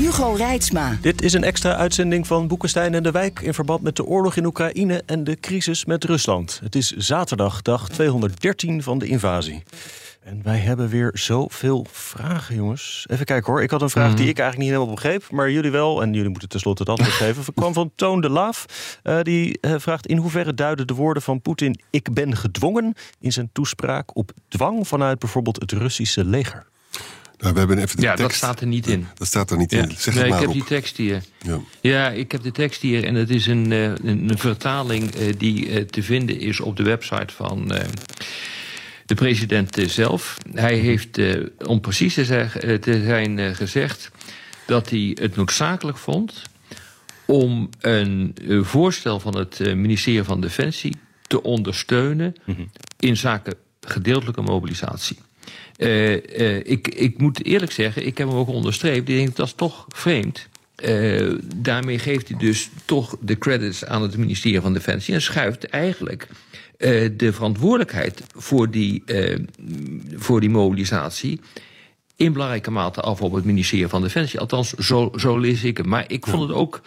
Hugo Reitsma. Dit is een extra uitzending van Boekenstein en de Wijk... in verband met de oorlog in Oekraïne en de crisis met Rusland. Het is zaterdag, dag 213 van de invasie. En wij hebben weer zoveel vragen, jongens. Even kijken hoor. Ik had een vraag die ik eigenlijk niet helemaal begreep... maar jullie wel, en jullie moeten tenslotte het antwoord geven. Het kwam van Toon de Laaf. Eh, die eh, vraagt in hoeverre duiden de woorden van Poetin... ik ben gedwongen in zijn toespraak op dwang... vanuit bijvoorbeeld het Russische leger? Nou, we hebben even de Ja, dat staat er niet in. Dat staat er niet Ja. in. Zeg nee, het ik maar heb op. die tekst hier. Ja. Ja, ik heb de tekst hier en het is een, eh, een, een vertaling eh, die eh, te vinden is op de website van de president zelf. Hij heeft, eh, om precies te, zeg- eh, te zijn, gezegd dat hij het noodzakelijk vond om een voorstel van het ministerie van Defensie te ondersteunen in zaken gedeeltelijke mobilisatie. Eh, eh, ik, ik moet eerlijk zeggen, ik heb hem ook onderstreept. Ik denk dat is toch vreemd. Eh, daarmee geeft hij dus toch de credits aan het ministerie van Defensie en schuift eigenlijk de verantwoordelijkheid voor die, voor die mobilisatie in belangrijke mate af op het ministerie van Defensie. Althans, zo, zo lees ik hem. Maar ik vond het ook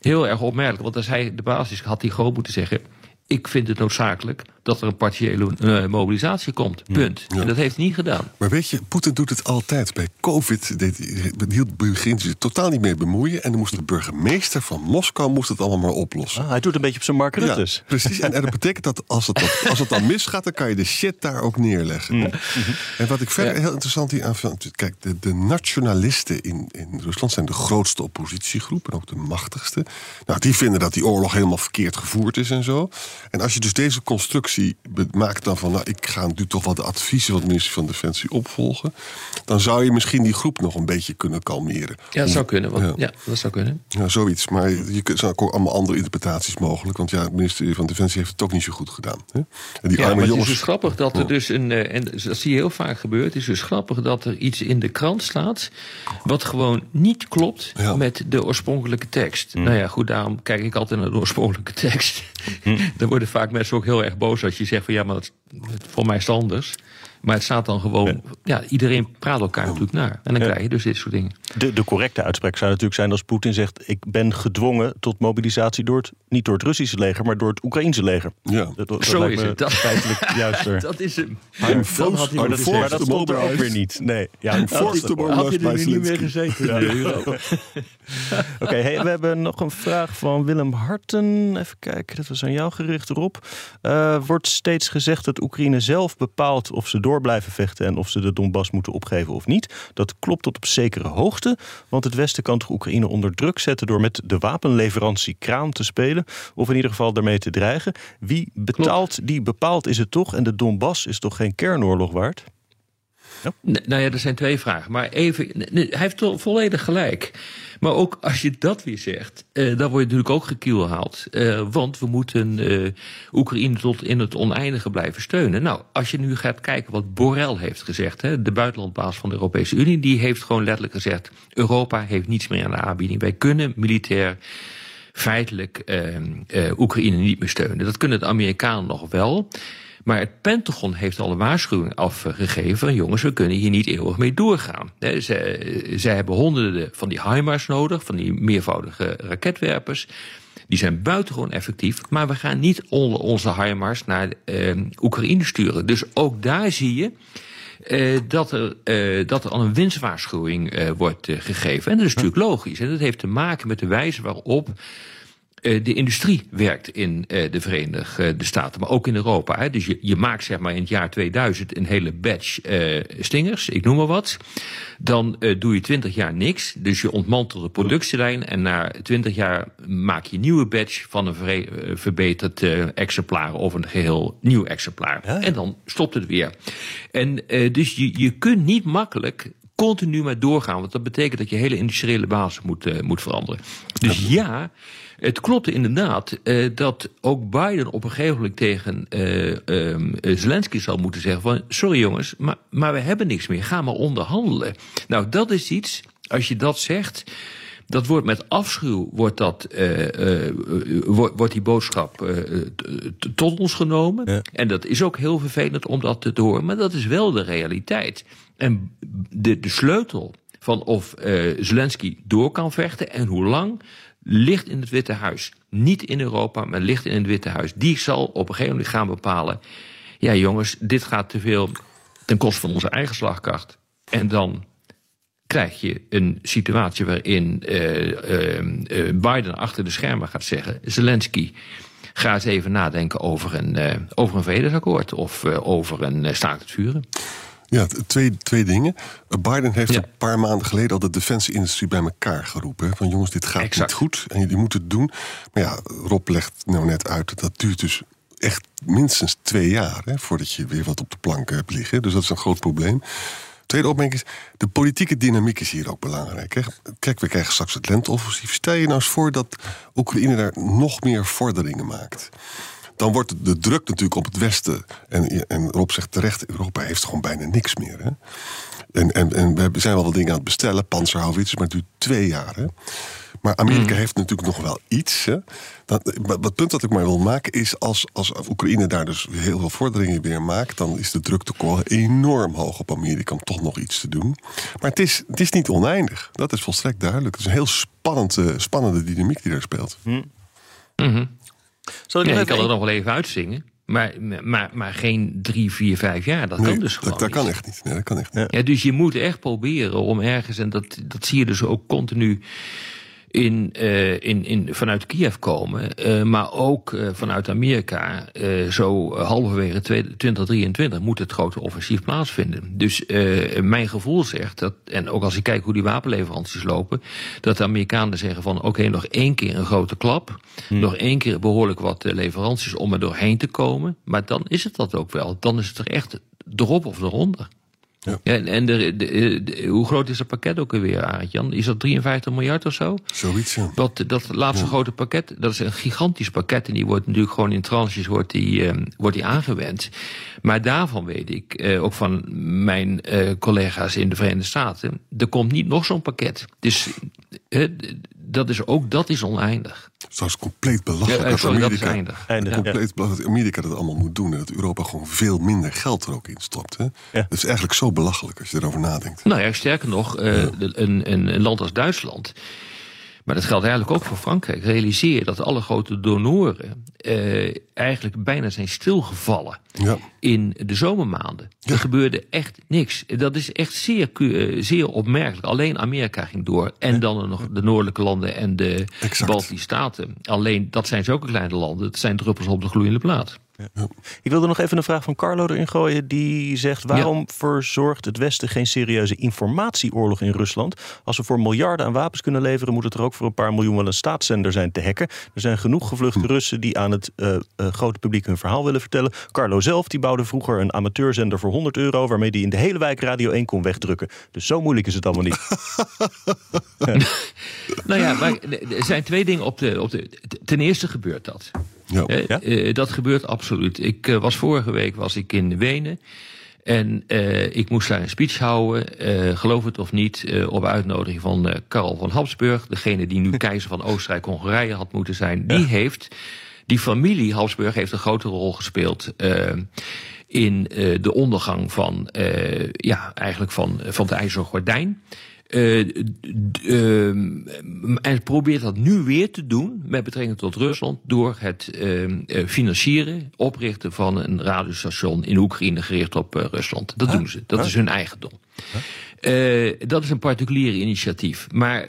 heel erg opmerkelijk. Want als hij de basis had hij gewoon moeten zeggen... ik vind het noodzakelijk dat er een partiële eh, mobilisatie komt. Punt. En dat heeft hij niet gedaan. Maar weet je, Poetin doet het altijd. Bij COVID deed, hij zich totaal niet mee bemoeien. En dan moest de burgemeester van Moskou moest het allemaal maar oplossen. Ah, hij doet een beetje op zijn Mark. Ja, precies. En, en dat betekent dat als het, dan- als het dan misgaat, dan kan je de shit daar ook neerleggen. Mm. En wat ik verder heel interessant hier aan vind. Kijk, de, de nationalisten in, in Rusland zijn de grootste oppositiegroep en ook de machtigste. Nou, die vinden dat die oorlog helemaal verkeerd gevoerd is en zo. En als je dus deze constructie maakt dan van, nou, ik ga nu toch wel de adviezen van het ministerie van Defensie opvolgen, dan zou je misschien die groep nog een beetje kunnen kalmeren. Ja, dat zou kunnen. Want, Ja. ja. dat zou kunnen. Ja, zoiets. Maar je kunt, zijn ook allemaal andere interpretaties mogelijk. Want ja, het ministerie van Defensie heeft het ook niet zo goed gedaan. Hè? En die Ja, arme maar het is dus grappig dat er dus een. eh, En dat zie je heel vaak gebeuren. Het is dus grappig dat er iets in de krant staat. wat gewoon niet klopt Ja. met de oorspronkelijke tekst. Nou ja, goed, daarom kijk ik altijd naar de oorspronkelijke tekst. Dan worden vaak mensen ook heel erg boos als je zegt van ja, maar het, voor mij is het anders. Maar het staat dan gewoon. Ja, iedereen praat elkaar natuurlijk naar. En dan krijg je dus dit soort dingen. De, de correcte uitspraak zou natuurlijk zijn als Poetin zegt... ik ben gedwongen tot mobilisatie door het, niet door het Russische leger... maar door het Oekraïnse leger. Ja. Dat, dat Zo is het. Dat- feitelijk juister. Dat is hem. I'm forced- maar dat stond er ook weer niet. Nee, ja, I'm forced to Had mobilize er niet meer gezeten? in de euro? Oké, hey, we hebben nog een vraag van Willem Harten. Even kijken, dat was aan jou gericht, Rob. Eh, wordt steeds gezegd dat Oekraïne zelf bepaalt of ze door blijven vechten... en of ze de Donbass moeten opgeven of niet. Dat klopt tot op zekere hoogte. Want het Westen kan toch Oekraïne onder druk zetten... door met de wapenleverantie kraan te spelen. Of in ieder geval daarmee te dreigen. Wie betaalt, die bepaalt is het toch. En de Donbass is toch geen kernoorlog waard? Nou ja, er zijn twee vragen. Maar even, hij heeft volledig gelijk. Maar ook als je dat weer zegt, eh, dan word je natuurlijk ook gekielhaald. Eh, want we moeten eh, Oekraïne tot in het oneindige blijven steunen. Nou, als je nu gaat kijken wat Borrell heeft gezegd, hè, de buitenlandbaas van de Europese Unie, die heeft gewoon letterlijk gezegd: Europa heeft niets meer aan de aanbieding. Wij kunnen militair feitelijk eh, eh, Oekraïne niet meer steunen. Dat kunnen de Amerikanen nog wel. Maar het Pentagon heeft al een waarschuwing afgegeven jongens, we kunnen hier niet eeuwig mee doorgaan. Ze, ze hebben honderden van die HIMARS nodig, van die meervoudige raketwerpers. Die zijn buitengewoon effectief, maar we gaan niet on- onze HIMARS naar eh, Oekraïne sturen. Dus ook daar zie je eh, dat, er, eh, dat er al een winstwaarschuwing eh, wordt eh, gegeven. En dat is natuurlijk logisch. En dat heeft te maken met de wijze waarop eh, de industrie werkt in eh, de Verenigde Staten, maar ook in Europa. Hè. Dus je, je maakt zeg maar in het jaar 2000 een hele batch eh, stingers, ik noem maar wat. Dan eh, doe je 20 jaar niks, dus je ontmantelt de productielijn en na 20 jaar maak je een nieuwe batch van een eh, verbeterd eh, exemplaar of een geheel nieuw exemplaar. En dan stopt het weer. En eh, dus je, je kunt niet makkelijk continu maar doorgaan. Want dat betekent dat je hele industriële basis moet, uh, moet veranderen. Dus ja, het klopt inderdaad uh, dat ook Biden op een gegeven moment tegen uh, um, Zelensky zal moeten zeggen van... sorry jongens, maar, maar we hebben niks meer, ga maar onderhandelen. Nou, dat is iets, als je dat zegt... Dat wordt met afschuw wordt, dat, uh, uh, wordt, wordt die boodschap uh, tot ons genomen. Ja. En dat is ook heel vervelend om dat te horen, maar dat is wel de realiteit. En de, de sleutel van of Zelensky door kan vechten en hoe lang, ligt in het Witte Huis. Niet in Europa, maar ligt in het Witte Huis. Die zal op een gegeven moment gaan bepalen. Ja, jongens, dit gaat te veel ten koste van onze eigen slagkracht. En dan krijg je een situatie waarin uh, uh, Biden achter de schermen gaat zeggen: Zelensky, ga eens even nadenken over een, over een vredesakkoord of over een staakt het vuren. Ja, twee, twee dingen. Biden heeft ja. een paar maanden geleden al de defensieindustrie bij elkaar geroepen. Van jongens, dit gaat exact. niet goed en jullie moeten het doen. Maar ja, Rob legt nou net uit dat dat duurt dus echt minstens twee jaar... Hè, voordat je weer wat op de plank hebt liggen. Dus dat is een groot probleem. Tweede opmerking is, de politieke dynamiek is hier ook belangrijk. Hè? Kijk, we krijgen straks het lenteoffensief. Stel je nou eens voor dat Oekraïne daar nog meer vorderingen maakt dan wordt de druk natuurlijk op het Westen. En, en Rob zegt terecht, Europa heeft gewoon bijna niks meer. Hè? En, en, en we zijn wel wat dingen aan het bestellen, panzerhouwitsers, maar het duurt twee jaar. Hè? Maar Amerika mm. heeft natuurlijk nog wel iets. Hè? Dat, het punt dat ik maar wil maken is... Als, als Oekraïne daar dus heel veel vorderingen weer maakt... dan is de druktekorrel enorm hoog op Amerika om toch nog iets te doen. Maar het is, het is niet oneindig. Dat is volstrekt duidelijk. Het is een heel spannende, spannende dynamiek die daar speelt. Mm. Zal ik, ja, ik kan er nog wel even uitzingen. Maar, maar, maar geen drie, vier, vijf jaar. Dat kan dus gewoon dat, dat kan echt niet. Nee, dat kan echt niet. Ja, dus je moet echt proberen om ergens... en dat, dat zie je dus ook continu in, uh, in, in, vanuit Kiev komen, uh, maar ook uh, vanuit Amerika. zo halverwege 2023 moet het grote offensief plaatsvinden. Dus mijn gevoel zegt dat, en ook als ik kijk hoe die wapenleveranties lopen, dat de Amerikanen zeggen van oké, okay, nog één keer een grote klap, hmm. nog één keer behoorlijk wat leveranties om er doorheen te komen, maar dan is het dat ook wel. Dan is het er echt erop of eronder. Ja. en de, de, hoe groot is dat pakket ook alweer, Arend-Jan? Is dat 53 miljard of zo? Zoiets, ja. Dat, dat laatste grote pakket, dat is een gigantisch pakket... en die wordt natuurlijk gewoon in tranches wordt die, uh, wordt die aangewend. Maar daarvan weet ik, uh, ook van mijn uh, collega's in de Verenigde Staten... er komt niet nog zo'n pakket. Dus dat is ook dat is oneindig. Het is compleet belachelijk ja, dat Amerika, dat Eindig, compleet belachelijk dat Amerika dat allemaal moet doen. En dat Europa gewoon veel minder geld er ook in stopt. Hè? Het is eigenlijk zo belachelijk als je erover nadenkt. Nou ja, sterker nog, uh, een, een, een land als Duitsland maar dat geldt eigenlijk ook voor Frankrijk. Realiseer dat alle grote donoren eh, eigenlijk bijna zijn stilgevallen ja. in de zomermaanden. Ja. Er gebeurde echt niks. Dat is echt zeer, eh, zeer opmerkelijk. Alleen Amerika ging door. En dan nog de noordelijke landen en de exact. Baltische staten. Alleen dat zijn zulke kleine landen. Het zijn druppels op de gloeiende plaat. Ja. Ik wilde nog even een vraag van Carlo erin gooien. Die zegt: waarom verzorgt het Westen geen serieuze informatieoorlog in Rusland? Als we voor miljarden aan wapens kunnen leveren, moet het er ook voor een paar miljoen wel een staatszender zijn te hacken. Er zijn genoeg gevluchte hm. Russen die aan het uh, uh, grote publiek hun verhaal willen vertellen. Carlo zelf die bouwde vroeger een amateurzender voor 100 euro, waarmee hij in de hele wijk Radio 1 kon wegdrukken. Dus zo moeilijk is het allemaal niet. nou ja, maar er zijn twee dingen op de, op de. Ten eerste gebeurt dat. Ja. Uh, dat gebeurt absoluut. Ik uh, was vorige week was ik in Wenen. En uh, ik moest daar een speech houden, geloof het of niet, op uitnodiging van Karel van Habsburg. Degene die nu keizer van Oostenrijk-Hongarije had moeten zijn. Die heeft, die familie Habsburg heeft een grote rol gespeeld in de ondergang van, ja, eigenlijk van, van de IJzeren Gordijn. Uh, uh, en probeert dat nu weer te doen met betrekking tot Rusland door het uh, financieren, oprichten van een radiostation in Oekraïne gericht op Rusland. Dat doen ze. Dat is hun eigendom. dat is een particulier initiatief. Maar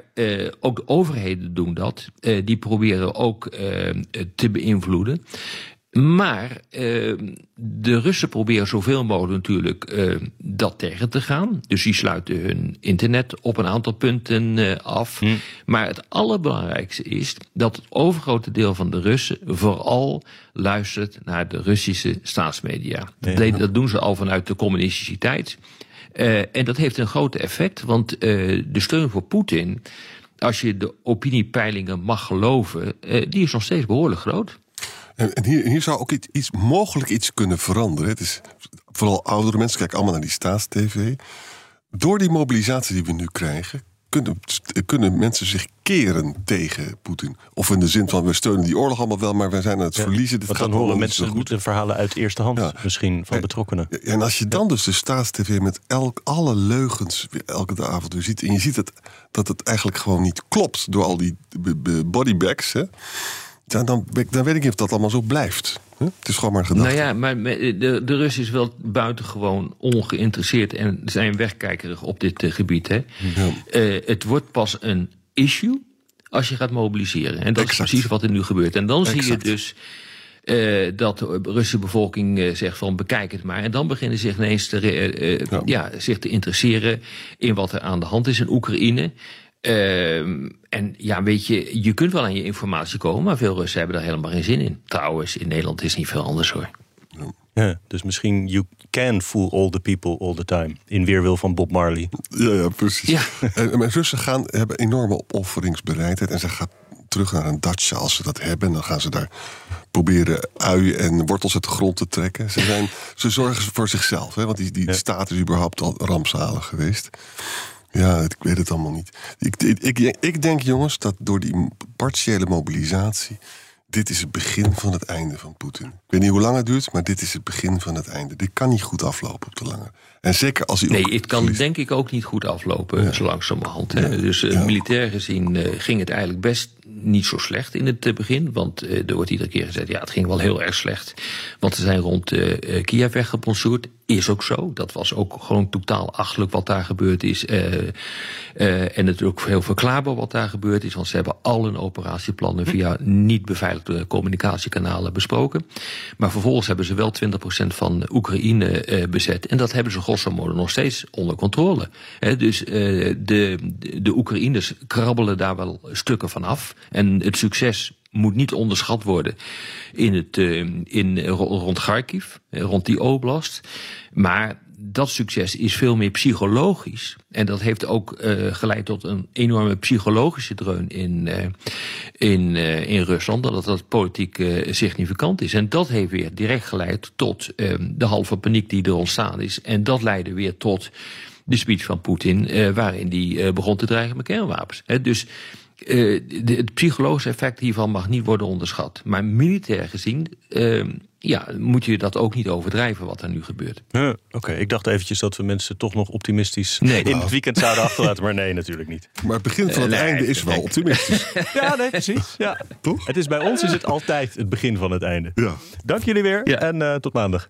ook de overheden doen dat. die proberen ook te beïnvloeden. Maar uh, de Russen proberen zoveel mogelijk natuurlijk uh, dat tegen te gaan. Dus die sluiten hun internet op een aantal punten uh, af. Hm. Maar het allerbelangrijkste is dat het overgrote deel van de Russen vooral luistert naar de Russische staatsmedia. Ja. Dat, dat doen ze al vanuit de communistische tijd. en dat heeft een groot effect, want de steun voor Poetin, als je de opiniepeilingen mag geloven, die is nog steeds behoorlijk groot. En, hier, hier, zou ook iets, iets, mogelijk iets kunnen veranderen. Het is vooral oudere mensen kijken allemaal naar die staatstv. Door die mobilisatie die we nu krijgen, kunnen, kunnen mensen zich keren tegen Poetin. Of in de zin van we steunen die oorlog allemaal wel, maar we zijn aan het verliezen. Dit dan horen mensen goed. de verhalen uit eerste hand misschien van betrokkenen. En als je dan dus de staatstv met elk, alle leugens elke avond weer ziet. En je ziet het, dat het eigenlijk gewoon niet klopt door al die bodybags. Hè, dan, dan, dan weet ik niet of dat allemaal zo blijft. Het is gewoon maar gedacht. Nou ja, maar de, de Rus is wel buitengewoon ongeïnteresseerd en zijn wegkijkerig op dit uh, gebied. Hè. Ja. Uh, het wordt pas een issue als je gaat mobiliseren. En dat is precies wat er nu gebeurt. En dan zie je dus uh, dat de Russische bevolking zegt van bekijk het maar. En dan beginnen zich ineens te, ja. ja. zich te interesseren in wat er aan de hand is in Oekraïne. Uh, en ja, weet je, je kunt wel aan je informatie komen, maar veel Russen hebben daar helemaal geen zin in. Trouwens, in Nederland is niet veel anders hoor. Ja, dus misschien you can fool all the people all the time. In weerwil van Bob Marley. Ja, ja precies. Ja. En, en Russen gaan, hebben enorme opofferingsbereidheid. En ze gaan terug naar een dacha als ze dat hebben. En dan gaan ze daar proberen uien en wortels uit de grond te trekken. Ze, zijn, ze zorgen voor zichzelf. Hè, want die, die staat is überhaupt al rampzalig geweest. Ja, ik weet het allemaal niet. Ik, ik, ik, denk, jongens, dat door die partiële mobilisatie. Dit is het begin van het einde van Poetin. Ik weet niet hoe lang het duurt, maar dit is het begin van het einde. Dit kan niet goed aflopen op de lange. En zeker als hij. Nee, het kan denk ik ook niet goed aflopen, ja. zo langzamerhand. Dus uh, militair gezien uh, ging het eigenlijk best niet zo slecht in het eh, begin. Want uh, er wordt iedere keer gezegd, ja, het ging wel heel erg slecht. Want ze zijn rond uh, Kiev weggeponsoerd. Is ook zo. Dat was ook gewoon totaal achterlijk wat daar gebeurd is. en het is ook heel verklaarbaar wat daar gebeurd is. Want ze hebben al hun operatieplannen via niet beveiligde communicatiekanalen besproken. Maar vervolgens hebben ze wel 20% van Oekraïne bezet. En dat hebben ze grosso modo nog steeds onder controle. dus de, de Oekraïners krabbelen daar wel stukken van af. En het succes moet niet onderschat worden in het, uh, in, rond Kharkiv, rond die oblast. Maar dat succes is veel meer psychologisch. En dat heeft ook geleid tot een enorme psychologische dreun in, in, in Rusland. Dat dat politiek significant is. En dat heeft weer direct geleid tot de halve paniek die er ontstaan is. En dat leidde weer tot de speech van Poetin, waarin die begon te dreigen met kernwapens. Dus uh, de, het psychologische effect hiervan mag niet worden onderschat. Maar militair gezien uh, ja, moet je dat ook niet overdrijven wat er nu gebeurt. Oké, okay. ik dacht eventjes dat we mensen toch nog optimistisch nee, in het weekend zouden achterlaten. Maar nee, natuurlijk niet. Maar het begin van het uh, einde is wel optimistisch. ja, nee, precies. Ja. Toch? Het is, bij ons is het altijd het begin van het einde. Ja. Dank jullie weer ja. en uh, tot maandag.